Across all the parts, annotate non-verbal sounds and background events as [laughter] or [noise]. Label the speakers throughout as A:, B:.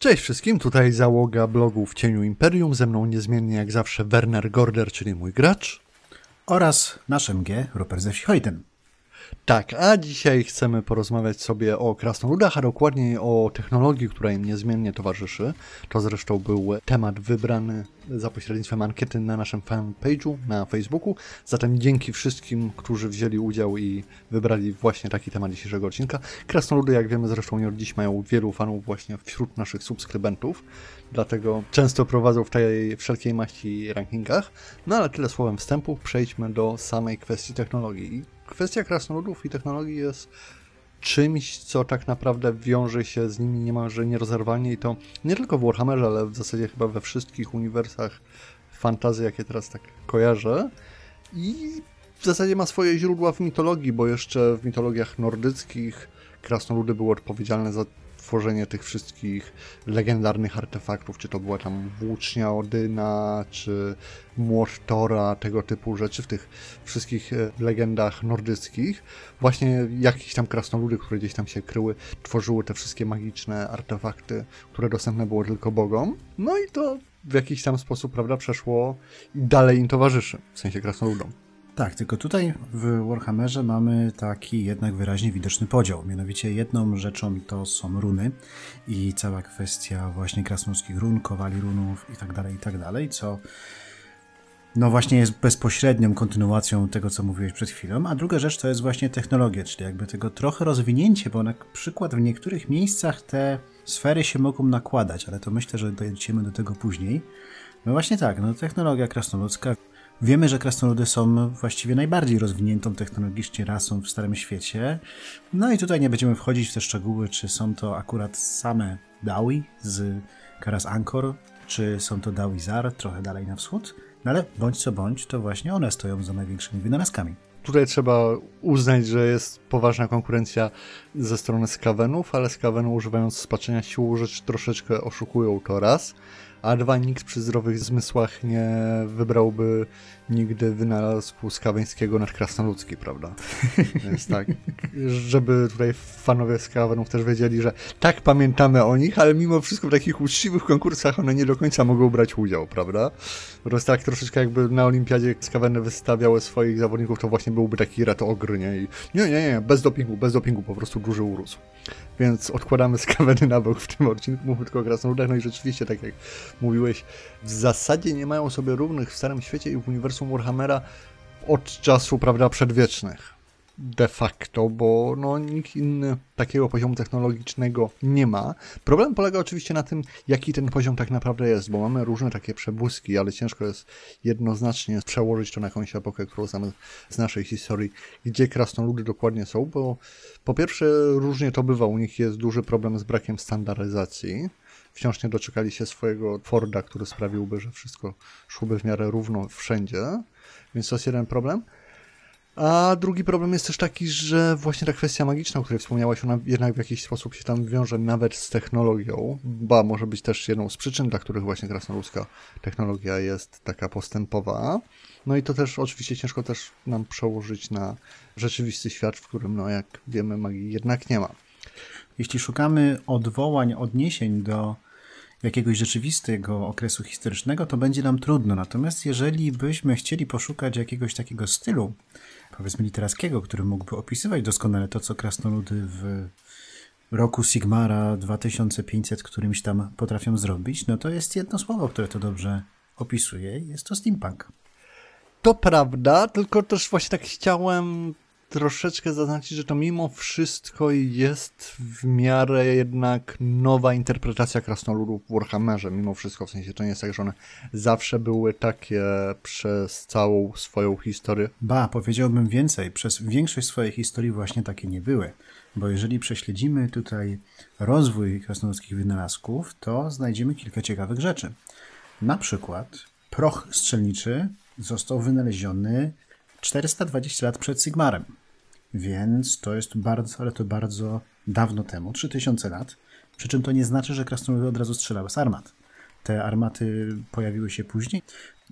A: Cześć wszystkim, tutaj załoga blogu w cieniu Imperium, ze mną niezmiennie jak zawsze Werner Gorder, czyli mój gracz.
B: Oraz nasz MG, Rupert ze Hojten.
A: Tak, a dzisiaj chcemy porozmawiać sobie o krasnoludach, a dokładniej o technologii, która im niezmiennie towarzyszy. To zresztą był temat wybrany za pośrednictwem ankiety na naszym fanpage'u na Facebooku. Zatem dzięki wszystkim, którzy wzięli udział i wybrali właśnie taki temat dzisiejszego odcinka. Krasnoludy, jak wiemy, zresztą nie od dziś mają wielu fanów właśnie wśród naszych subskrybentów, dlatego często prowadzą w tej wszelkiej maści rankingach. No ale tyle słowem wstępu, przejdźmy do samej kwestii technologii kwestia krasnoludów i technologii jest czymś, co tak naprawdę wiąże się z nimi niemalże nierozerwalnie i to nie tylko w Warhammerze, ale w zasadzie chyba we wszystkich uniwersach fantazy, jakie teraz tak kojarzę. I w zasadzie ma swoje źródła w mitologii, bo jeszcze w mitologiach nordyckich krasnoludy były odpowiedzialne za tworzenie tych wszystkich legendarnych artefaktów, czy to była tam włócznia Odyna, czy młot tego typu rzeczy w tych wszystkich e, legendach nordyckich. Właśnie jakieś tam krasnoludy, które gdzieś tam się kryły, tworzyły te wszystkie magiczne artefakty, które dostępne było tylko bogom. No i to w jakiś tam sposób, prawda, przeszło i dalej im towarzyszy, w sensie krasnoludom.
B: Tak, tylko tutaj w Warhammerze mamy taki jednak wyraźnie widoczny podział. Mianowicie jedną rzeczą to są runy i cała kwestia właśnie krasnoludzkich run, kowali runów i tak dalej, i tak co no właśnie jest bezpośrednią kontynuacją tego, co mówiłeś przed chwilą, a druga rzecz to jest właśnie technologia, czyli jakby tego trochę rozwinięcie, bo na przykład w niektórych miejscach te sfery się mogą nakładać, ale to myślę, że dojdziemy do tego później. No właśnie tak, no technologia krasnoludzka Wiemy, że krasnoludy są właściwie najbardziej rozwiniętą technologicznie rasą w Starym Świecie. No i tutaj nie będziemy wchodzić w te szczegóły, czy są to akurat same Dawi z Karas Ankor, czy są to Dawi Zar, trochę dalej na wschód. No ale bądź co bądź, to właśnie one stoją za największymi wynalazkami.
A: Tutaj trzeba uznać, że jest poważna konkurencja ze strony skawenów, ale skaweny używając spaczenia sił rzecz troszeczkę oszukują to raz a dwa nikt przy zdrowych zmysłach nie wybrałby nigdy wynalazku skaweńskiego nad krasnoludzki, prawda? [laughs] Więc tak, żeby tutaj fanowie skawenów też wiedzieli, że tak pamiętamy o nich, ale mimo wszystko w takich uczciwych konkursach one nie do końca mogą brać udział, prawda? Po prostu tak troszeczkę jakby na olimpiadzie skaweny wystawiały swoich zawodników, to właśnie byłby taki rat ogry, nie? I nie, nie, nie, bez dopingu, bez dopingu, po prostu duży urósł. Więc odkładamy skaweny na bok w tym odcinku, mówimy tylko o krasnoludach, no i rzeczywiście, tak jak mówiłeś, w zasadzie nie mają sobie równych w Starym Świecie i w uniwersum Warhammera od czasu, prawda, przedwiecznych de facto, bo no, nikt inny takiego poziomu technologicznego nie ma. Problem polega oczywiście na tym, jaki ten poziom tak naprawdę jest, bo mamy różne takie przebłyski, ale ciężko jest jednoznacznie przełożyć to na jakąś epokę, którą znamy z naszej historii, gdzie krasnoludy dokładnie są, bo po pierwsze różnie to bywa, u nich jest duży problem z brakiem standaryzacji. Wciąż nie doczekali się swojego Forda, który sprawiłby, że wszystko szłoby w miarę równo wszędzie, więc to jest jeden problem. A drugi problem jest też taki, że właśnie ta kwestia magiczna, o której wspomniałaś, ona jednak w jakiś sposób się tam wiąże nawet z technologią, ba może być też jedną z przyczyn, dla których właśnie krasnoludzka technologia jest taka postępowa. No i to też oczywiście ciężko też nam przełożyć na rzeczywisty świat, w którym, no jak wiemy, magii jednak nie ma.
B: Jeśli szukamy odwołań, odniesień do jakiegoś rzeczywistego okresu historycznego, to będzie nam trudno. Natomiast jeżeli byśmy chcieli poszukać jakiegoś takiego stylu, powiedzmy literackiego, który mógłby opisywać doskonale to, co krasnoludy w roku Sigmara 2500 którymś tam potrafią zrobić, no to jest jedno słowo, które to dobrze opisuje. Jest to steampunk.
A: To prawda, tylko też właśnie tak chciałem troszeczkę zaznaczyć, że to mimo wszystko jest w miarę jednak nowa interpretacja krasnoludów w Warhammerze, mimo wszystko, w sensie to nie jest tak, że one zawsze były takie przez całą swoją historię.
B: Ba, powiedziałbym więcej, przez większość swojej historii właśnie takie nie były, bo jeżeli prześledzimy tutaj rozwój krasnoludzkich wynalazków, to znajdziemy kilka ciekawych rzeczy. Na przykład proch strzelniczy został wynaleziony 420 lat przed Sigmarem. Więc to jest bardzo, ale to bardzo dawno temu, 3000 lat. Przy czym to nie znaczy, że krasnoludy od razu strzelały z armat. Te armaty pojawiły się później.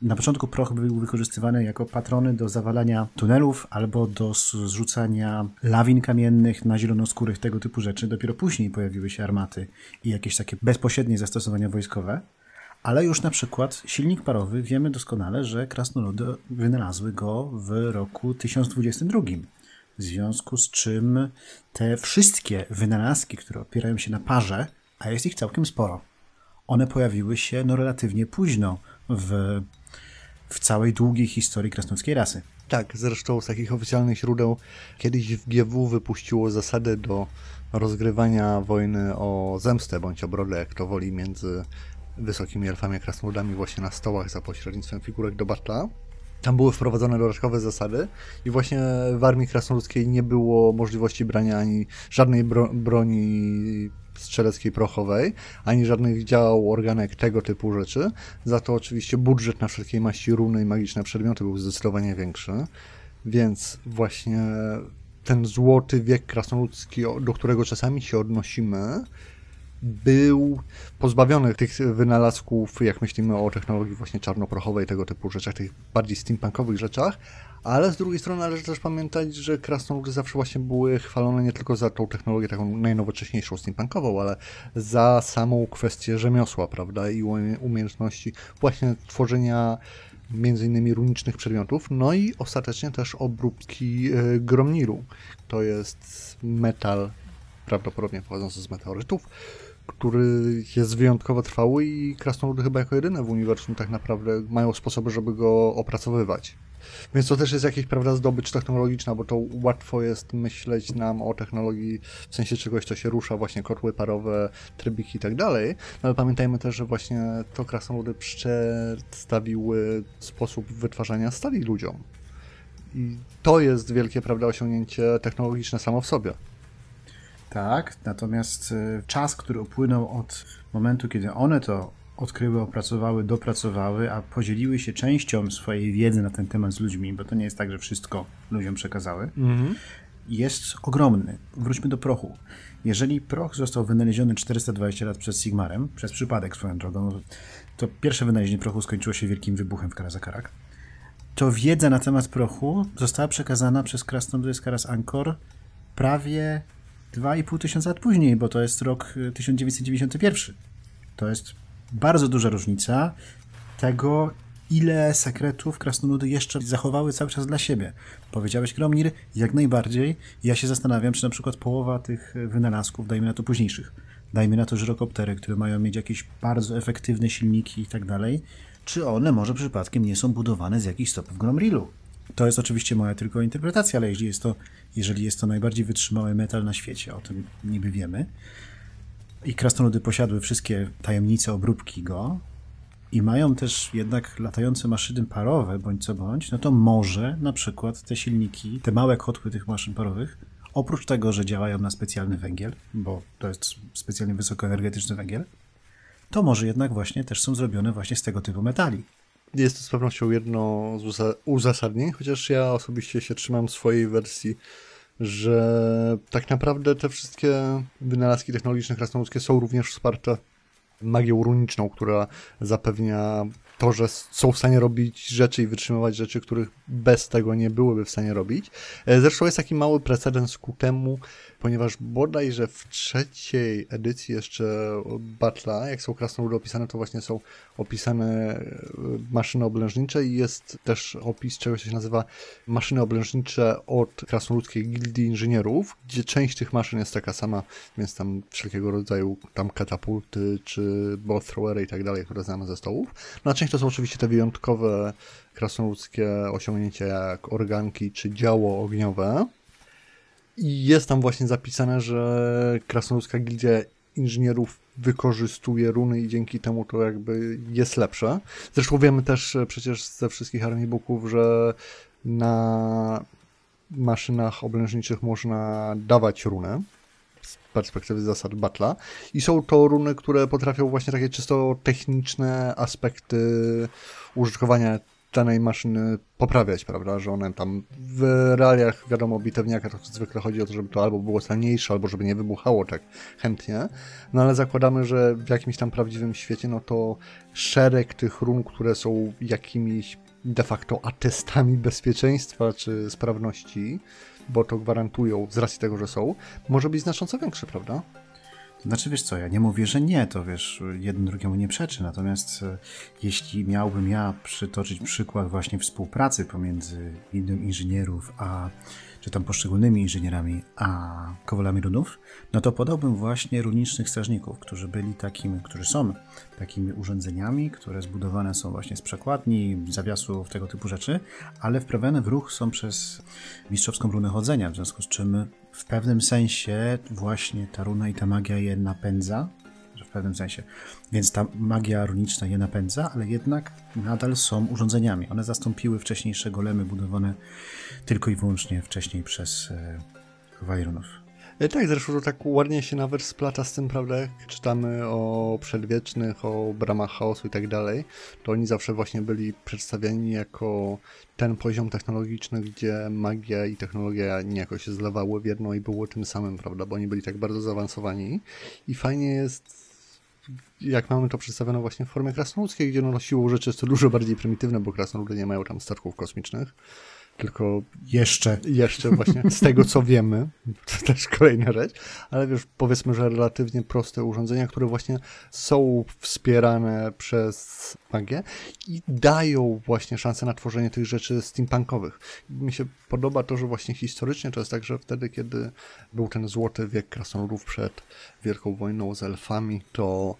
B: Na początku proch był wykorzystywany jako patrony do zawalania tunelów albo do zrzucania lawin kamiennych na zielonoskórych, tego typu rzeczy. Dopiero później pojawiły się armaty i jakieś takie bezpośrednie zastosowania wojskowe. Ale już na przykład silnik parowy wiemy doskonale, że krasnoludy wynalazły go w roku 1022. W związku z czym te wszystkie wynalazki, które opierają się na parze, a jest ich całkiem sporo, one pojawiły się no relatywnie późno w, w całej długiej historii krasnoludzkiej rasy.
A: Tak, zresztą z takich oficjalnych źródeł kiedyś w GW wypuściło zasady do rozgrywania wojny o zemstę bądź o brodę, jak to woli, między wysokimi elfami krasnoludami właśnie na stołach za pośrednictwem figurek do batla. Tam były wprowadzone dodatkowe zasady i właśnie w armii krasnoludzkiej nie było możliwości brania ani żadnej bro broni strzeleckiej prochowej, ani żadnych dział, organek, tego typu rzeczy. Za to oczywiście budżet na wszelkiej maści runy i magiczne przedmioty był zdecydowanie większy. Więc właśnie ten złoty wiek krasnoludzki, do którego czasami się odnosimy, był pozbawiony tych wynalazków, jak myślimy o technologii właśnie czarnoprochowej, tego typu rzeczach, tych bardziej steampunkowych rzeczach, ale z drugiej strony należy też pamiętać, że krasnoludy zawsze właśnie były chwalone nie tylko za tą technologię taką najnowocześniejszą steampunkową, ale za samą kwestię rzemiosła, prawda, i umiejętności właśnie tworzenia między innymi runicznych przedmiotów, no i ostatecznie też obróbki e, gromniru. To jest metal prawdopodobnie pochodzący z meteorytów, który jest wyjątkowo trwały i krasnoludy chyba jako jedyne w uniwersum tak naprawdę mają sposoby, żeby go opracowywać. Więc to też jest jakaś, prawda, zdobycz technologiczna, bo to łatwo jest myśleć nam o technologii w sensie czegoś, co się rusza, właśnie kotły parowe, trybiki i tak dalej, no ale pamiętajmy też, że właśnie to krasnoludy przedstawiły sposób wytwarzania stali ludziom. I to jest wielkie, prawda, osiągnięcie technologiczne samo w sobie.
B: Tak, natomiast e, czas, który upłynął od momentu, kiedy one to odkryły, opracowały, dopracowały, a podzieliły się częścią swojej wiedzy na ten temat z ludźmi, bo to nie jest tak, że wszystko ludziom przekazały, mhm. jest ogromny. Wróćmy do prochu. Jeżeli proch został wynaleziony 420 lat przez Sigmarem, przez przypadek swoją drogą, to pierwsze wynalezienie prochu skończyło się wielkim wybuchem w Karazakarak, to wiedza na temat prochu została przekazana przez krasnoludy z Karas Ankor prawie 2,5 tysiąca lat później, bo to jest rok 1991. Y, to jest bardzo duża różnica tego, ile sekretów krasnoludy jeszcze zachowały cały czas dla siebie. Powiedziałeś, Gromnir, jak najbardziej. Ja się zastanawiam, czy na przykład połowa tych wynalazków, dajmy na to późniejszych, dajmy na to żyrokoptery, które mają mieć jakieś bardzo efektywne silniki i tak dalej, czy one może przypadkiem nie są budowane z jakichś stopów Gromrilu. To jest oczywiście moja tylko interpretacja, ale jest to, jeżeli jest to najbardziej wytrzymały metal na świecie, o tym niby wiemy, i krasnoludy posiadły wszystkie tajemnice obróbki go i mają też jednak latające maszyny parowe, bądź co bądź, no to może na przykład te silniki, te małe kotły tych maszyn parowych, oprócz tego, że działają na specjalny węgiel, bo to jest specjalnie wysokoenergetyczny węgiel, to może jednak właśnie też są zrobione właśnie z tego typu metali.
A: Jest to z pewnością jedno z uzasadnień, chociaż ja osobiście się trzymam swojej wersji, że tak naprawdę te wszystkie wynalazki technologiczne krasnoludzkie są również wsparte magią runiczną, która zapewnia to, że są w stanie robić rzeczy i wytrzymywać rzeczy, których bez tego nie byłyby w stanie robić. E, zresztą jest taki mały precedens ku temu, ponieważ bodajże w trzeciej edycji jeszcze Batla, jak są krasnoludy opisane, to właśnie są opisane e, maszyny oblężnicze i jest też opis czegoś, co się nazywa maszyny oblężnicze od krasnoludzkiej gildii inżynierów, gdzie część tych maszyn jest taka sama, więc tam wszelkiego rodzaju tam katapulty czy both throwery i tak dalej, które znamy ze stołów. No, część to są oczywiście te wyjątkowe krasnoludzkie osiągnięcia jak organki czy działo ogniowe, i jest tam właśnie zapisane, że Krasnoludzka Gildia Inżynierów wykorzystuje runy i dzięki temu to jakby jest lepsze. Zresztą wiemy też przecież ze wszystkich armii booków, że na maszynach oblężniczych można dawać runę z perspektywy zasad Batla i są to runy, które potrafią właśnie takie czysto techniczne aspekty użytkowania danej maszyny poprawiać, prawda, że one tam w realiach, wiadomo, bitewniaka to zwykle chodzi o to, żeby to albo było celniejsze, albo żeby nie wybuchało tak chętnie, no ale zakładamy, że w jakimś tam prawdziwym świecie, no to szereg tych run, które są jakimiś de facto atestami bezpieczeństwa czy sprawności, bo to gwarantują z racji tego, że są, może być znacząco większy, prawda?
B: Znaczy, wiesz co, ja nie mówię, że nie, to wiesz, jeden drugiemu nie przeczy, natomiast e, jeśli miałbym ja przytoczyć przykład właśnie współpracy pomiędzy innym inżynierów, a czy tam poszczególnymi inżynierami, a kowalami runów, no to podałbym właśnie runicznych strażników, którzy byli takimi, którzy są takimi urządzeniami, które zbudowane są właśnie z przekładni, zawiasów, tego typu rzeczy, ale wprawione w ruch są przez mistrzowską runę chodzenia, w związku z czym w pewnym sensie właśnie ta runa i ta magia je napędza, pewnym sensie. Więc ta magia runiczna je napędza, ale jednak nadal są urządzeniami. One zastąpiły wcześniejsze golemy budowane tylko i wyłącznie wcześniej przez e, Wajrunów.
A: E, tak, zresztą to tak ładnie się nawet splata z tym, prawda, jak czytamy o przedwiecznych, o bramach chaosu i tak dalej, to oni zawsze właśnie byli przedstawiani jako ten poziom technologiczny, gdzie magia i technologia niejako się zlewały w jedno i było tym samym, prawda, bo oni byli tak bardzo zaawansowani i fajnie jest jak mamy to przedstawione właśnie w formie krasnoludzkiej, gdzie no siłą rzeczy jest to dużo bardziej prymitywne, bo krasnoludy nie mają tam statków kosmicznych, tylko
B: jeszcze.
A: Jeszcze [laughs] właśnie, z tego co wiemy, [laughs] to też kolejna rzecz, ale wiesz, powiedzmy, że relatywnie proste urządzenia, które właśnie są wspierane przez magię i dają właśnie szansę na tworzenie tych rzeczy steampunkowych. Mi się podoba to, że właśnie historycznie to jest tak, że wtedy, kiedy był ten złoty wiek krasnoludów przed Wielką Wojną z elfami, to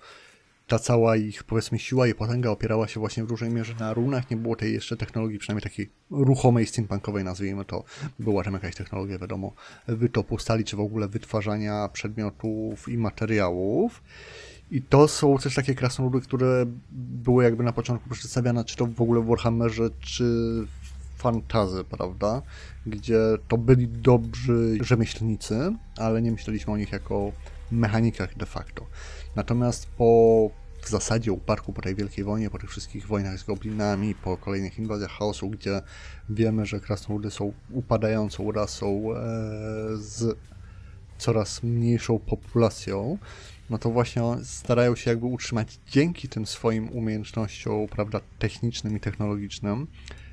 A: ta cała ich, powiedzmy, siła i potęga opierała się właśnie w dużej mierze na runach. Nie było tej jeszcze technologii, przynajmniej takiej ruchomej, steampunkowej, nazwijmy to. Była tam jakaś technologia, wiadomo, wytopu stali, czy w ogóle wytwarzania przedmiotów i materiałów. I to są też takie krasnoludy, które były jakby na początku przedstawiane, czy to w ogóle w Warhammerze, czy fantazy, prawda? Gdzie to byli dobrzy rzemieślnicy, ale nie myśleliśmy o nich jako mechanikach de facto. Natomiast po w zasadzie upadku po tej Wielkiej Wojnie, po tych wszystkich wojnach z goblinami, po kolejnych inwazjach chaosu, gdzie wiemy, że krasnoludy są upadającą rasą e, z coraz mniejszą populacją, no to właśnie starają się jakby utrzymać dzięki tym swoim umiejętnościom, prawda, technicznym i technologicznym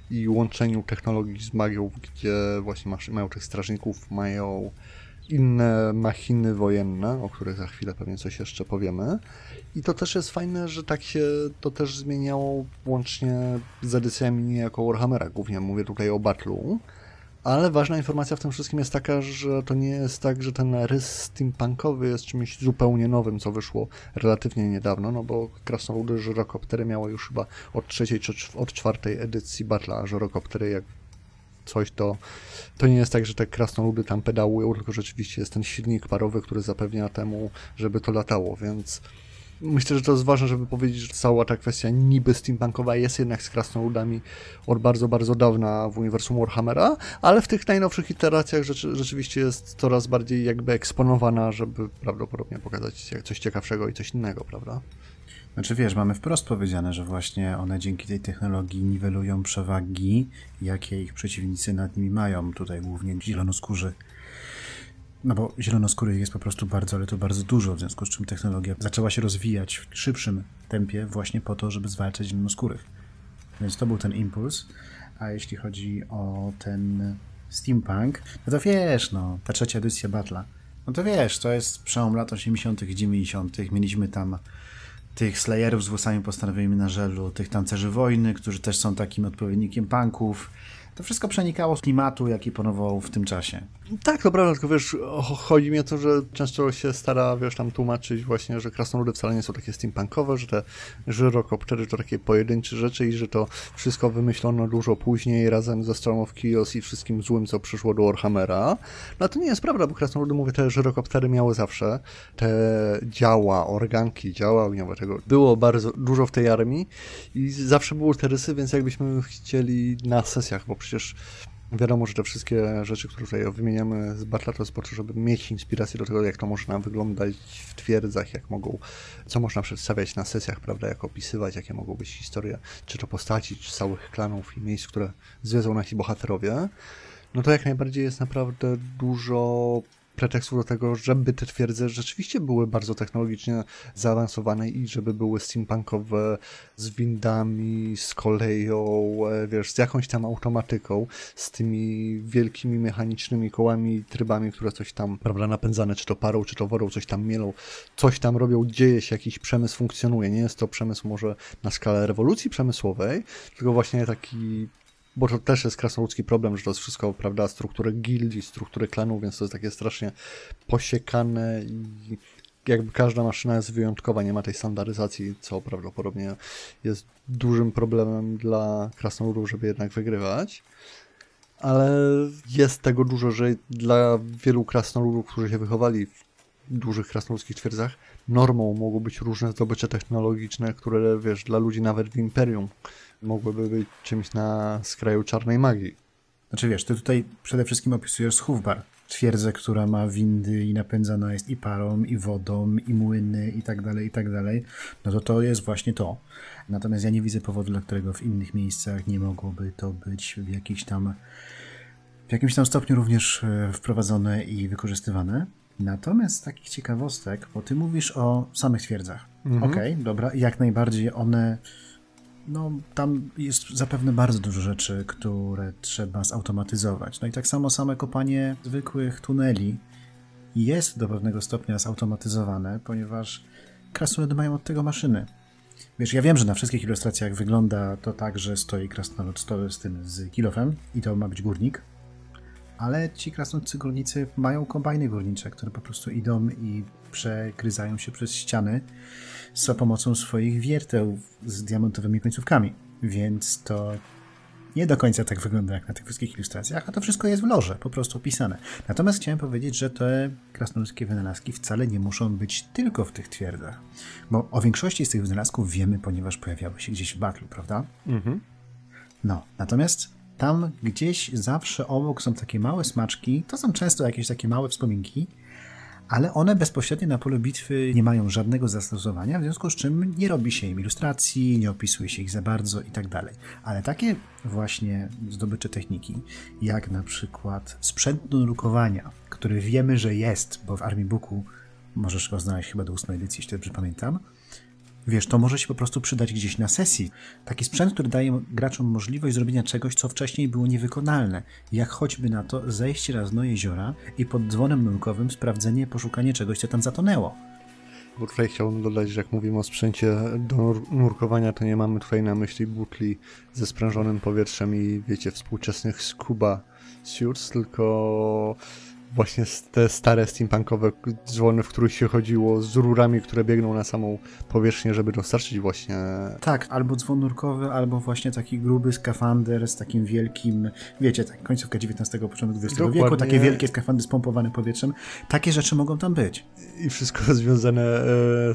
A: i łączeniu technologii z magią, gdzie właśnie mają tych strażników, mają inne machiny wojenne, o których za chwilę pewnie coś jeszcze powiemy. I to też jest fajne, że tak się to też zmieniało łącznie z edycjami niejako Warhammera. Głównie mówię tutaj o Battle'u. Ale ważna informacja w tym wszystkim jest taka, że to nie jest tak, że ten rys steampunkowy jest czymś zupełnie nowym, co wyszło relatywnie niedawno, no bo krasnoludy żyrokoptery miały już chyba od trzeciej czy od czwartej edycji Battle'a, żyrokoptery jak coś, to, to nie jest tak, że te krasnoludy tam pedałują, tylko rzeczywiście jest ten silnik parowy, który zapewnia temu, żeby to latało, więc myślę, że to jest ważne, żeby powiedzieć, że cała ta kwestia niby steampunkowa jest jednak z krasnoludami od bardzo, bardzo dawna w uniwersum Warhammera, ale w tych najnowszych iteracjach rzeczy, rzeczywiście jest coraz bardziej jakby eksponowana, żeby prawdopodobnie pokazać coś ciekawszego i coś innego, prawda?
B: Znaczy wiesz, mamy wprost powiedziane, że właśnie one dzięki tej technologii niwelują przewagi, jakie ich przeciwnicy nad nimi mają. Tutaj głównie zielonoskórzy. No bo zielonoskórych jest po prostu bardzo, ale to bardzo dużo, w związku z czym technologia zaczęła się rozwijać w szybszym tempie właśnie po to, żeby zwalczać zielonoskórych. Więc to był ten impuls. A jeśli chodzi o ten steampunk, no to wiesz, no, ta trzecia edycja Battle'a, no to wiesz, to jest przełom lat 80., 90., mieliśmy tam tych Slayerów z włosami postanowionymi na żelu, tych tancerzy wojny, którzy też są takim odpowiednikiem punków. To wszystko przenikało z klimatu, jaki panował w tym czasie.
A: Tak, to prawda, tylko wiesz, chodzi mi o to, że często się stara, wiesz, tam tłumaczyć właśnie, że krasnoludy wcale nie są takie steampunkowe, że te żyrokoptery to takie pojedyncze rzeczy i że to wszystko wymyślono dużo później razem ze Storm of i wszystkim złym, co przyszło do Warhammera. No to nie jest prawda, bo krasnoludy, mówię, te żyrokoptery miały zawsze te działa, organki, działa ogniowe, tego było bardzo dużo w tej armii i zawsze były te rysy, więc jakbyśmy chcieli na sesjach, bo przecież Wiadomo, że te wszystkie rzeczy, które tutaj wymieniamy z Bartla, to, żeby mieć inspirację do tego, jak to można wyglądać w twierdzach, jak mogą, co można przedstawiać na sesjach, prawda, jak opisywać, jakie mogą być historie, czy to postaci, czy całych klanów i miejsc, które zwiedzą nasi bohaterowie. No to jak najbardziej jest naprawdę dużo pretekstu do tego, żeby te twierdze rzeczywiście były bardzo technologicznie zaawansowane i żeby były steampunkowe z windami, z koleją, e, wiesz, z jakąś tam automatyką, z tymi wielkimi mechanicznymi kołami, trybami, które coś tam, prawda, napędzane, czy to parą, czy to wodą, coś tam mielą, coś tam robią, dzieje się, jakiś przemysł funkcjonuje. Nie jest to przemysł może na skalę rewolucji przemysłowej, tylko właśnie taki bo to też jest krasnoludzki problem, że to jest wszystko, prawda, struktury gildii, struktury klanów, więc to jest takie strasznie posiekane i jakby każda maszyna jest wyjątkowa, nie ma tej standaryzacji, co prawdopodobnie jest dużym problemem dla krasnoludów, żeby jednak wygrywać. Ale jest tego dużo, że dla wielu krasnoludów, którzy się wychowali w dużych krasnoludzkich twierdzach, normą mogą być różne zdobycze technologiczne, które, wiesz, dla ludzi nawet w Imperium mogłyby być czymś na skraju czarnej magii.
B: Znaczy wiesz, ty tutaj przede wszystkim opisujesz Hufbar, twierdzę, która ma windy i napędzana jest i parą, i wodą, i młyny, i tak dalej, i tak dalej, no to to jest właśnie to. Natomiast ja nie widzę powodu, dla którego w innych miejscach nie mogłoby to być w jakiś tam w jakimś tam stopniu również e, wprowadzone i wykorzystywane. Natomiast z takich ciekawostek, bo ty mówisz o samych twierdzach. Mhm. Okej, okay, dobra, jak najbardziej one no, tam jest zapewne bardzo dużo rzeczy, które trzeba zautomatyzować. No i tak samo same kopanie zwykłych tuneli jest do pewnego stopnia zautomatyzowane, ponieważ krasnoludy mają od tego maszyny. Wiesz, ja wiem, że na wszystkich ilustracjach wygląda to tak, że stoi krasnolud z tym z kilofem i to ma być górnik, ale ci krasnoludcy górnicy mają kombajny górnicze, które po prostu idą i przegryzają się przez ściany za pomocą swoich wierteł z diamentowymi końcówkami. Więc to nie do końca tak wygląda jak na tych wszystkich ilustracjach, a to wszystko jest w loże, po prostu opisane. Natomiast chciałem powiedzieć, że te krasnoludzkie wynalazki wcale nie muszą być tylko w tych twierdzach. Bo o większości z tych wynalazków wiemy, ponieważ pojawiały się gdzieś w battlu, prawda? Mhm. No, natomiast tam gdzieś zawsze obok są takie małe smaczki, to są często jakieś takie małe wspominki, ale one bezpośrednio na polu bitwy nie mają żadnego zastosowania, w związku z czym nie robi się im ilustracji, nie opisuje się ich za bardzo i tak dalej. Ale takie właśnie zdobycze techniki, jak na przykład sprzęt do drukowania, który wiemy, że jest, bo w Army Booku możesz go znaleźć chyba do ósmej edycji, jeśli dobrze pamiętam, Wiesz, to może się po prostu przydać gdzieś na sesji. Taki sprzęt, który daje graczom możliwość zrobienia czegoś, co wcześniej było niewykonalne. Jak choćby na to zejście raz do jeziora i pod dzwonem nurkowym sprawdzenie, poszukanie czegoś, co tam zatonęło.
A: Bo tutaj chciałbym dodać, że jak mówimy o sprzęcie do nurkowania, to nie mamy tutaj na myśli butli ze sprężonym powietrzem i wiecie, współczesnych scuba suits, tylko właśnie te stare steampunkowe dzwony, w których się chodziło z rurami, które biegną na samą powierzchnię, żeby dostarczyć właśnie...
B: Tak, albo dzwon nurkowy, albo właśnie taki gruby skafander z takim wielkim, wiecie, tak, końcówka XIX, początek XX Dokładnie. wieku, takie wielkie skafandy spompowane powietrzem. Takie rzeczy mogą tam być.
A: I wszystko [laughs] związane e,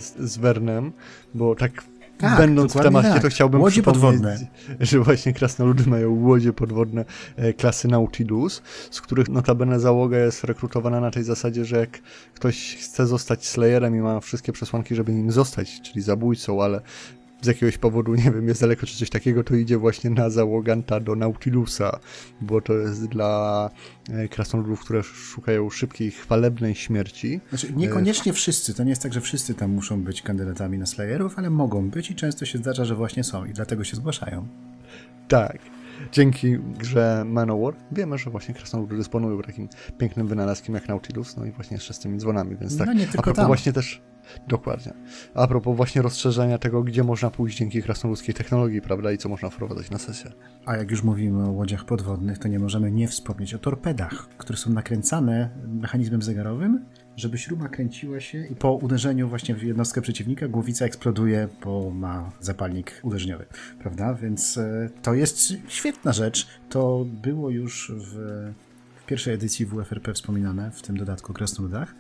A: z, z Wernem, bo tak tak, Będąc w temacie, tak. to chciałbym
B: łodzie podwodne.
A: że właśnie krasnoludy mają łodzie podwodne e, klasy Nautilus, z których notabene załoga jest rekrutowana na tej zasadzie, że jak ktoś chce zostać Slayerem i ma wszystkie przesłanki, żeby nim zostać, czyli zabójcą, ale z jakiegoś powodu, nie wiem, jest daleko czy coś takiego, to idzie właśnie na załoganta do Nautilusa, bo to jest dla e, krasnoludów, które szukają szybkiej, chwalebnej śmierci.
B: Znaczy, niekoniecznie wszyscy, to nie jest tak, że wszyscy tam muszą być kandydatami na Slayerów, ale mogą być i często się zdarza, że właśnie są i dlatego się zgłaszają.
A: Tak. Dzięki grze Manowar wiemy, że właśnie krasnoludy dysponują takim pięknym wynalazkiem jak Nautilus, no i właśnie jeszcze z tymi dzwonami, więc tak.
B: No nie tylko
A: A propos
B: tam.
A: właśnie też Dokładnie. A propos właśnie rozszerzenia tego, gdzie można pójść dzięki krasnoludzkiej technologii, prawda, i co można wprowadzać na sesję.
B: A jak już mówimy o łodziach podwodnych, to nie możemy nie wspomnieć o torpedach, które są nakręcane mechanizmem zegarowym, żeby śruba kręciła się i po uderzeniu właśnie w jednostkę przeciwnika głowica eksploduje, bo ma zapalnik uderzeniowy, prawda? Więc e, to jest świetna rzecz. To było już w, pierwszej edycji WFRP wspominane, w tym dodatku Krasnoludach.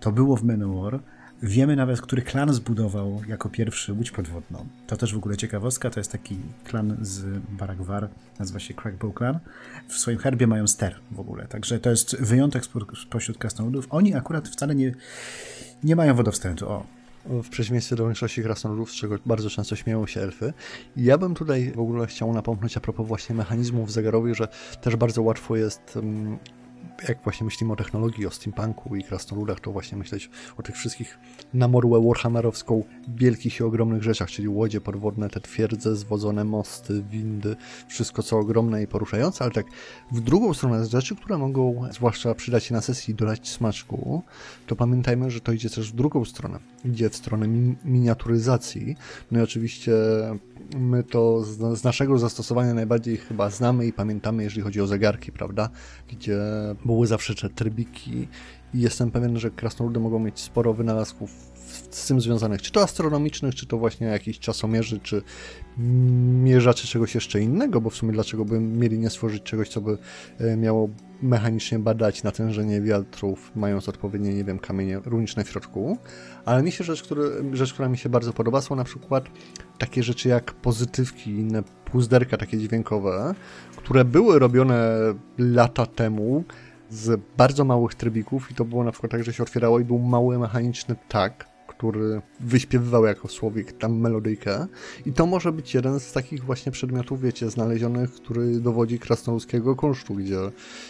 B: To było w Manowar Wiemy nawet, który klan zbudował jako pierwszy łódź podwodną. To też w ogóle ciekawostka, to jest taki klan z Baragwar, nazywa się Crackbow Clan. W swoim herbie mają ster w ogóle, także to jest wyjątek spośród krasnoludów. Oni akurat wcale nie, nie mają wodowstrętu. O,
A: w przeciwieństwie do większości krasnoludów, z czego bardzo często śmieją się elfy. ja bym tutaj w ogóle chciał napomknąć a propos właśnie mechanizmów zegarowych, że też bardzo łatwo jest um, jak właśnie myślimy o technologii, o steampunku i krasnoludach, to właśnie myśleć o tych wszystkich na morłę warhammerowską wielkich i ogromnych rzeczach, czyli łodzie podwodne, te twierdze, zwodzone mosty, windy, wszystko co ogromne i poruszające, ale tak w drugą stronę rzeczy, które mogą zwłaszcza przydać się na sesji dodać smaczku, to pamiętajmy, że to idzie też w drugą stronę. Idzie w stronę mi miniaturyzacji, no i oczywiście my to z, z, naszego zastosowania najbardziej chyba znamy i pamiętamy, jeżeli chodzi o zegarki, prawda? Gdzie były zawsze te trybiki i jestem pewien, że krasnoludy mogą mieć sporo wynalazków z tym związanych, czy to astronomicznych, czy to właśnie jakichś czasomierzy, czy mierzaczy czegoś jeszcze innego, bo w sumie dlaczego by mieli nie stworzyć czegoś, co by e, miało mechanicznie badać natężenie wiatrów, mając odpowiednie, nie wiem, kamienie runiczne w środku. Ale mi się rzecz, który, rzecz, która mi się bardzo podoba, są na przykład takie rzeczy jak pozytywki, inne puzderka takie dźwiękowe, które były robione lata temu z bardzo małych trybików i to było na przykład tak, że się otwierało i był mały mechaniczny tak, który wyśpiewywał jako słowik tam melodyjkę. I to może być jeden z takich właśnie przedmiotów, wiecie, znalezionych, który dowodzi krasnoludzkiego kunsztu, gdzie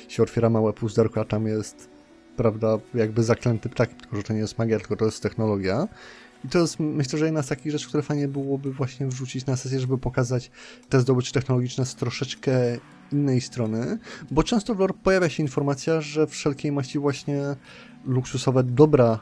A: się otwiera małe puzderko, a tam jest, prawda, jakby zaklęty ptak, tylko że to nie jest magia, tylko to jest technologia. I to jest, myślę, że jedna z takich rzeczy, które fajnie byłoby właśnie wrzucić na sesję, żeby pokazać te zdobycze technologiczne z troszeczkę innej strony, bo często w lore pojawia się informacja, że wszelkiej maści właśnie luksusowe dobra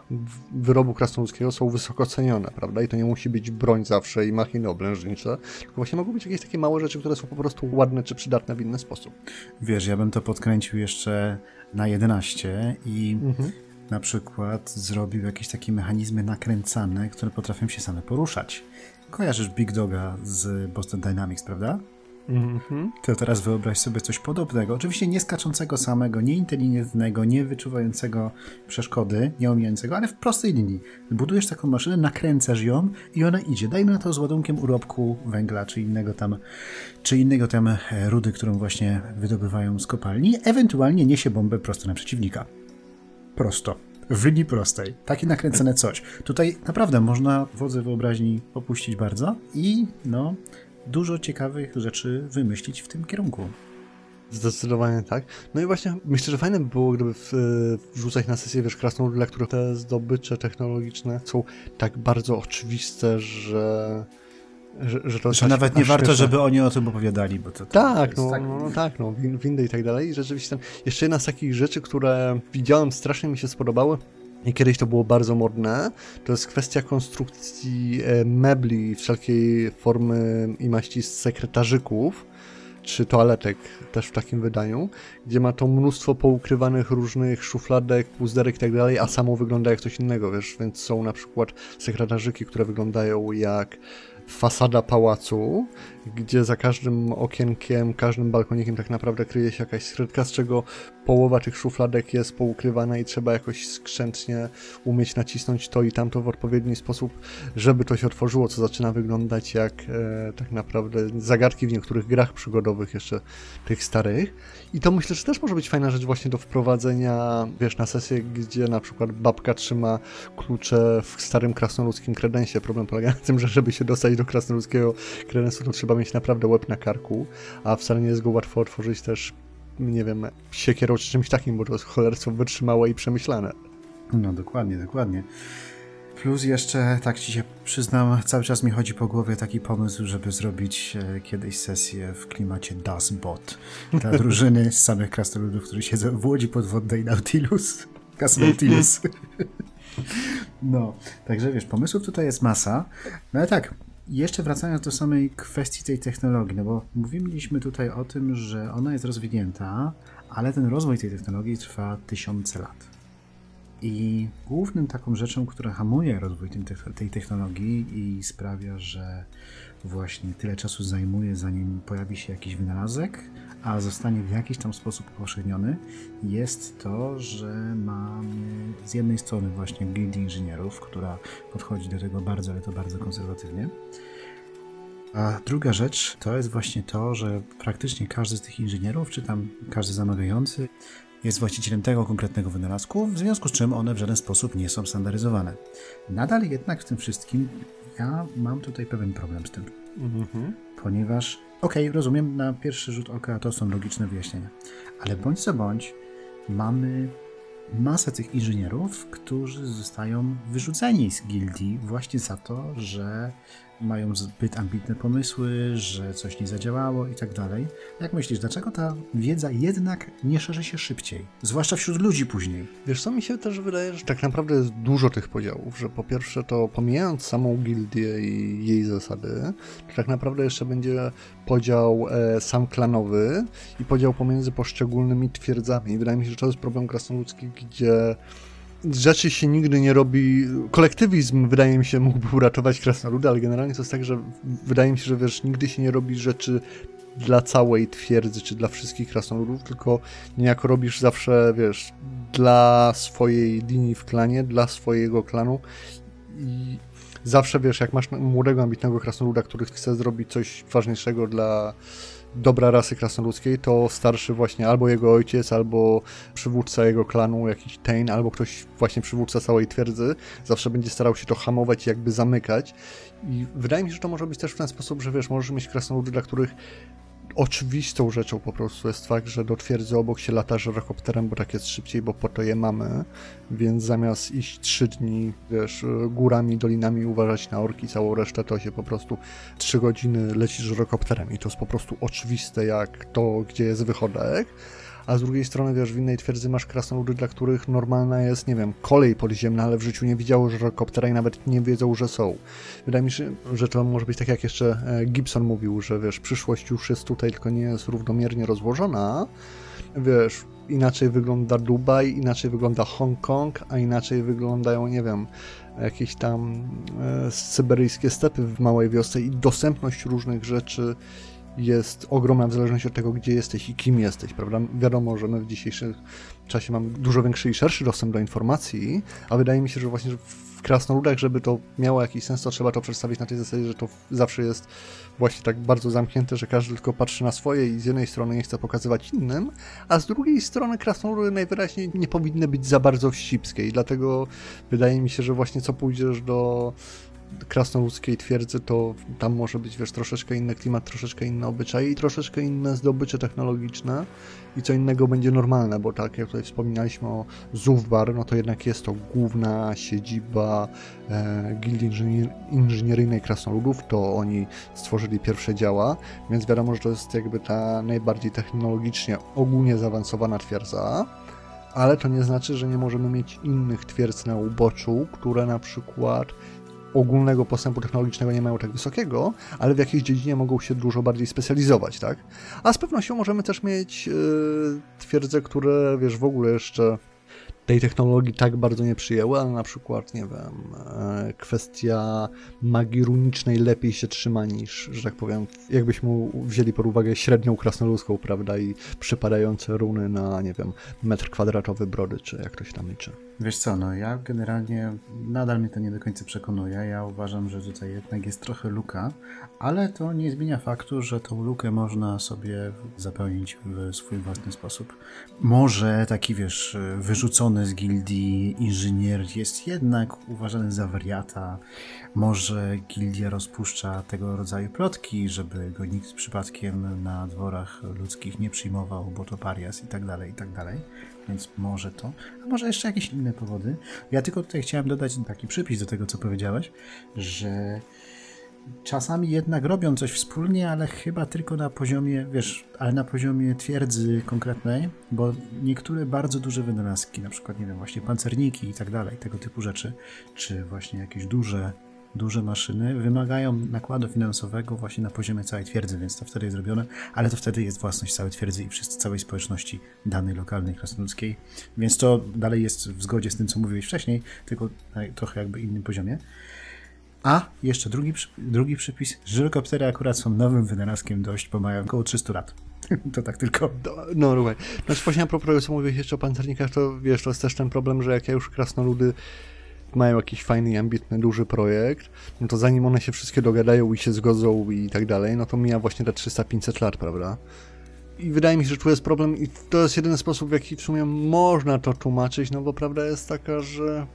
A: wyrobu krasnoludzkiego są wysoko cenione, prawda? I to nie musi być broń zawsze i machiny oblężnicze, tylko właśnie mogą być jakieś takie małe rzeczy, które są po prostu ładne czy przydatne w inny sposób.
B: Wiesz, ja bym to podkręcił jeszcze na 11 i mhm. na przykład zrobił jakieś takie mechanizmy nakręcane, które potrafią się same poruszać. Kojarzysz Big Doga z Boston Dynamics, prawda? Mm-hmm. To teraz wyobraź sobie coś podobnego. Oczywiście nie skaczącego samego, nie inteligentnego, nie wyczuwającego przeszkody, nie omijającego, ale w prostej linii. Budujesz taką maszynę, nakręcasz ją i ona idzie. Dajmy na to z ładunkiem urobku węgla, czy innego tam, czy innego tam e, rudy, którą właśnie wydobywają z kopalni. Ewentualnie niesie bombę prosto na przeciwnika. Prosto. W linii prostej. Takie nakręcone coś. Tutaj naprawdę można wodze wyobraźni opuścić bardzo i no dużo ciekawych rzeczy wymyślić w tym kierunku.
A: Zdecydowanie tak. No i właśnie myślę, że fajne by było, gdyby w, wrzucać na sesję, wiesz, krasnolud, dla których te zdobycze technologiczne są tak bardzo oczywiste, że że, że, to
B: że nawet nie warto, żeby oni o tym opowiadali, bo to,
A: to tak, no, tak, no, no, tak, no, windy i tak dalej. I rzeczywiście tam jeszcze jedna z takich rzeczy, które widziałem, strasznie mi się spodobały, i kiedyś to było bardzo modne, to jest kwestia konstrukcji e, mebli wszelkiej formy i maści z sekretarzyków, czy toaletek też w takim wydaniu, gdzie ma to mnóstwo poukrywanych różnych szufladek, puzderek i tak dalej, a samo wygląda jak coś innego, wiesz, więc są na przykład sekretarzyki, które wyglądają jak fasada pałacu, gdzie za każdym okienkiem, każdym balkonikiem tak naprawdę kryje się jakaś skrytka, z czego połowa tych szufladek jest poukrywana i trzeba jakoś skrzętnie umieć nacisnąć to i tamto w odpowiedni sposób, żeby to się otworzyło, co zaczyna wyglądać jak e, tak naprawdę zagadki w niektórych grach przygodowych jeszcze tych starych. I to myślę, że też może być fajna rzecz właśnie do wprowadzenia, wiesz, na sesję, gdzie na przykład babka trzyma klucze w starym krasnoludzkim kredensie. Problem polega na tym, że żeby się dostać do krasnoludzkiego kredensu, to trzeba mieć naprawdę łeb na karku, a wcale nie jest go łatwo otworzyć też, nie wiem, siekierą czy czymś takim, bo to jest cholerstwo wytrzymałe i przemyślane.
B: No dokładnie, dokładnie. Plus jeszcze, tak ci się przyznam, cały czas mi chodzi po głowie taki pomysł, żeby zrobić e, kiedyś sesję w klimacie Dustbot dla [laughs] drużyny z samych krasnoludów, którzy siedzą w łodzi podwodnej Nautilus. [laughs] Nautilus. [laughs] No, także wiesz, pomysłów tutaj jest masa. No ale tak, jeszcze wracając do samej kwestii tej technologii, no bo mówiliśmy tutaj o tym, że ona jest rozwinięta, ale ten rozwój tej technologii trwa tysiące lat. I głównym taką rzeczą, która hamuje rozwój tej technologii i sprawia, że właśnie tyle czasu zajmuje, zanim pojawi się jakiś wynalazek, a zostanie w jakiś tam sposób upowszechniony, jest to, że mamy z jednej strony właśnie gildię inżynierów, która podchodzi do tego bardzo, ale to bardzo konserwatywnie. A druga rzecz to jest właśnie to, że praktycznie każdy z tych inżynierów, czy tam każdy zamawiający, jest właścicielem tego konkretnego wynalazku, w związku z czym one w żaden sposób nie są standaryzowane. Nadal jednak w tym wszystkim ja mam tutaj pewien problem z tym, mhm. ponieważ, okej, okay, rozumiem, na pierwszy rzut oka to są logiczne wyjaśnienia, ale bądź co bądź, mamy masę tych inżynierów, którzy zostają wyrzuceni z gildii właśnie za to, że mają zbyt ambitne pomysły, że coś nie zadziałało i tak dalej. Jak myślisz, dlaczego ta wiedza jednak nie szerzy się szybciej? Zwłaszcza wśród ludzi później.
A: Wiesz co, mi się też wydaje, że tak naprawdę jest dużo tych podziałów, że po pierwsze to pomijając samą gildię i jej zasady, to tak naprawdę jeszcze będzie podział e, sam klanowy i podział pomiędzy poszczególnymi twierdzami. I wydaje mi się, że to jest problem krasnoludzki, gdzie rzeczy się nigdy nie robi. Kolektywizm, wydaje mi się, mógłby uratować krasnoludy, ale generalnie to jest tak, że wydaje mi się, że wiesz, nigdy się nie robi rzeczy dla całej twierdzy, czy dla wszystkich krasnoludów, tylko niejako robisz zawsze, wiesz, dla swojej linii w klanie, dla swojego klanu i zawsze, wiesz, jak masz młodego, ambitnego krasnoluda, który chce zrobić coś ważniejszego dla dobra rasy krasnoludzkiej, to starszy właśnie albo jego ojciec, albo przywódca jego klanu, jakiś Tain, albo ktoś właśnie przywódca całej twierdzy, zawsze będzie starał się to hamować i jakby zamykać. I wydaje mi się, że to może być też w ten sposób, że wiesz, możesz mieć krasnoludy, dla których oczywistą rzeczą po prostu jest fakt, że do twierdzy obok się lata żyrokopterem, bo tak jest szybciej, bo po to je mamy, więc zamiast iść trzy dni, wiesz, górami, dolinami uważać na orki, całą resztę, to się po prostu trzy godziny leci żyrokopterem i to jest po prostu oczywiste jak to, gdzie jest wychodek a z drugiej strony, wiesz, w innej twierdzy masz krasnoludy, dla których normalna jest, nie wiem, kolej podziemna, ale w życiu nie widziało żyrokoptera i nawet nie wiedzą, że są. Wydaje mi się, że to może być tak, jak jeszcze e, Gibson mówił, że wiesz, przyszłość już jest tutaj, tylko nie jest równomiernie rozłożona. Wiesz, inaczej wygląda Dubaj, inaczej wygląda Hongkong, a inaczej wyglądają, nie wiem, jakieś tam e, syberyjskie stepy w małej wiosce i dostępność różnych rzeczy jest ogromna w zależności od tego, gdzie jesteś i kim jesteś, prawda? Wiadomo, że my w dzisiejszym czasie mamy dużo większy i szerszy dostęp do informacji, a wydaje mi się, że właśnie w krasnoludach, żeby to miało jakiś sens, to trzeba to przedstawić na tej zasadzie, że to zawsze jest właśnie tak bardzo zamknięte, że każdy tylko patrzy na swoje i z jednej strony nie chce pokazywać innym, a z drugiej strony krasnoludy najwyraźniej nie powinny być za bardzo wścibskie i dlatego wydaje mi się, że właśnie co pójdziesz do krasnoludzkiej twierdzy, to tam może być, wiesz, troszeczkę inny klimat, troszeczkę inne obyczaje i troszeczkę inne zdobycze technologiczne i co innego będzie normalne, bo tak jak tutaj wspominaliśmy o Zufbar, no to jednak jest to główna siedziba e, Gildii Inżynier Inżynieryjnej Krasnoludów, to oni stworzyli pierwsze działa, więc wiadomo, że to jest jakby ta najbardziej technologicznie ogólnie zaawansowana twierdza, ale to nie znaczy, że nie możemy mieć innych twierdz na uboczu, które na przykład ogólnego postępu technologicznego nie mają tak wysokiego, ale w jakiejś dziedzinie mogą się dużo bardziej specjalizować, tak? A z pewnością możemy też mieć yy, twierdze, które, wiesz, w ogóle jeszcze tej technologii tak bardzo nie przyjęły, ale na przykład, nie wiem, e, kwestia magii runicznej lepiej się trzyma niż, że tak powiem, jakbyśmy wzięli pod uwagę średnią krasnoludzką, prawda, i przypadające runy na, nie wiem, metr kwadratowy brody, czy jak to się tam liczy.
B: Wiesz co, no ja generalnie nadal mnie to nie do końca przekonuje. Ja uważam, że tutaj jednak jest trochę luka, ale to nie zmienia faktu, że tą lukę można sobie zapełnić w swój własny sposób. Może taki, wiesz, wyrzucony z gildii inżynier jest jednak uważany za wariata. Może gildia rozpuszcza tego rodzaju plotki, żeby go nikt przypadkiem na dworach ludzkich nie przyjmował, bo to parias i tak dalej, i tak dalej więc może to, a może jeszcze jakieś inne powody. Ja tylko tutaj chciałem dodać taki przypis do tego, co powiedziałeś, że czasami jednak robią coś wspólnie, ale chyba tylko na poziomie, wiesz, ale na poziomie twierdzy konkretnej, bo niektóre bardzo duże wynalazki, na przykład, nie wiem, właśnie pancerniki i tak dalej, tego typu rzeczy, czy właśnie jakieś duże duże maszyny wymagają nakładu finansowego właśnie na poziomie całej twierdzy, więc to wtedy jest zrobione, ale to wtedy jest własność całej twierdzy i wszyscy, całej społeczności danej lokalnej krasnoludzkiej, więc to dalej jest w zgodzie z tym, co mówiłeś wcześniej, tylko na trochę jakby innym poziomie. A jeszcze drugi, drugi przypis, żyrokoptery akurat są nowym wynalazkiem dość, bo mają około 300 lat. [laughs] To tak tylko.
A: Do- No, słuchaj. Znaczy właśnie a propos tego, co mówiłeś jeszcze o pancernikach, to wiesz, to jest też ten problem, że jak ja już krasnoludy mają jakiś fajny i ambitny, duży projekt, no to zanim one się wszystkie dogadają i się zgodzą i tak dalej, no to mija właśnie te 300-500 lat, prawda? I wydaje mi się, że tu jest problem i to jest jedyny sposób, w jaki w sumie można to tłumaczyć, no bo prawda jest taka, że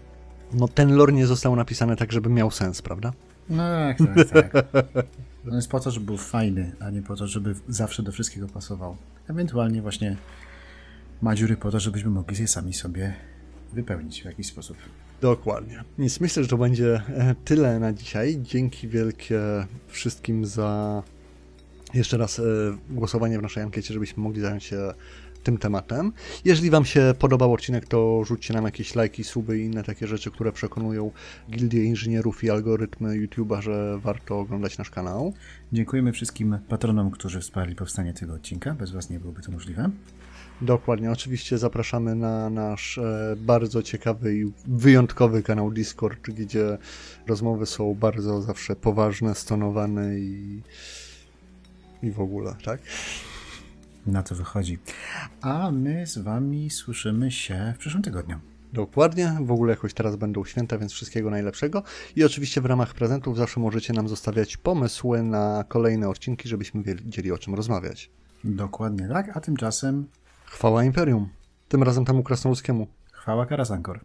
A: no ten lore nie został napisany tak, żeby miał sens, prawda?
B: No tak, tak, tak. On jest po to, żeby był fajny, a nie po to, żeby zawsze do wszystkiego pasował. Ewentualnie właśnie ma dziury po to, żebyśmy mogli je sami sobie wypełnić w jakiś sposób.
A: Dokładnie. Nic, myślę, że to będzie e, tyle na dzisiaj. Dzięki wielkie wszystkim za jeszcze raz e, głosowanie w naszej ankiecie, żebyśmy mogli zająć się tym tematem. Jeżeli Wam się podobał odcinek, to rzućcie nam jakieś lajki, suby i inne takie rzeczy, które przekonują gildię inżynierów i algorytmy YouTube'a, że warto oglądać nasz kanał.
B: Dziękujemy wszystkim patronom, którzy wsparli powstanie tego odcinka. Bez Was nie byłoby to możliwe.
A: Dokładnie. Oczywiście zapraszamy na nasz e, bardzo ciekawy i wyjątkowy kanał Discord, gdzie rozmowy są bardzo zawsze poważne, stonowane i, i w ogóle, tak?
B: Na to wychodzi. A my z Wami słyszymy się w przyszłym tygodniu.
A: Dokładnie. W ogóle jakoś teraz będą święta, więc wszystkiego najlepszego. I oczywiście w ramach prezentów zawsze możecie nam zostawiać pomysły na kolejne odcinki, żebyśmy wiedzieli o czym rozmawiać.
B: Dokładnie tak, a tymczasem
A: Chwała Imperium. Tym razem temu krasnoludzkiemu.
B: chwała Karasankor.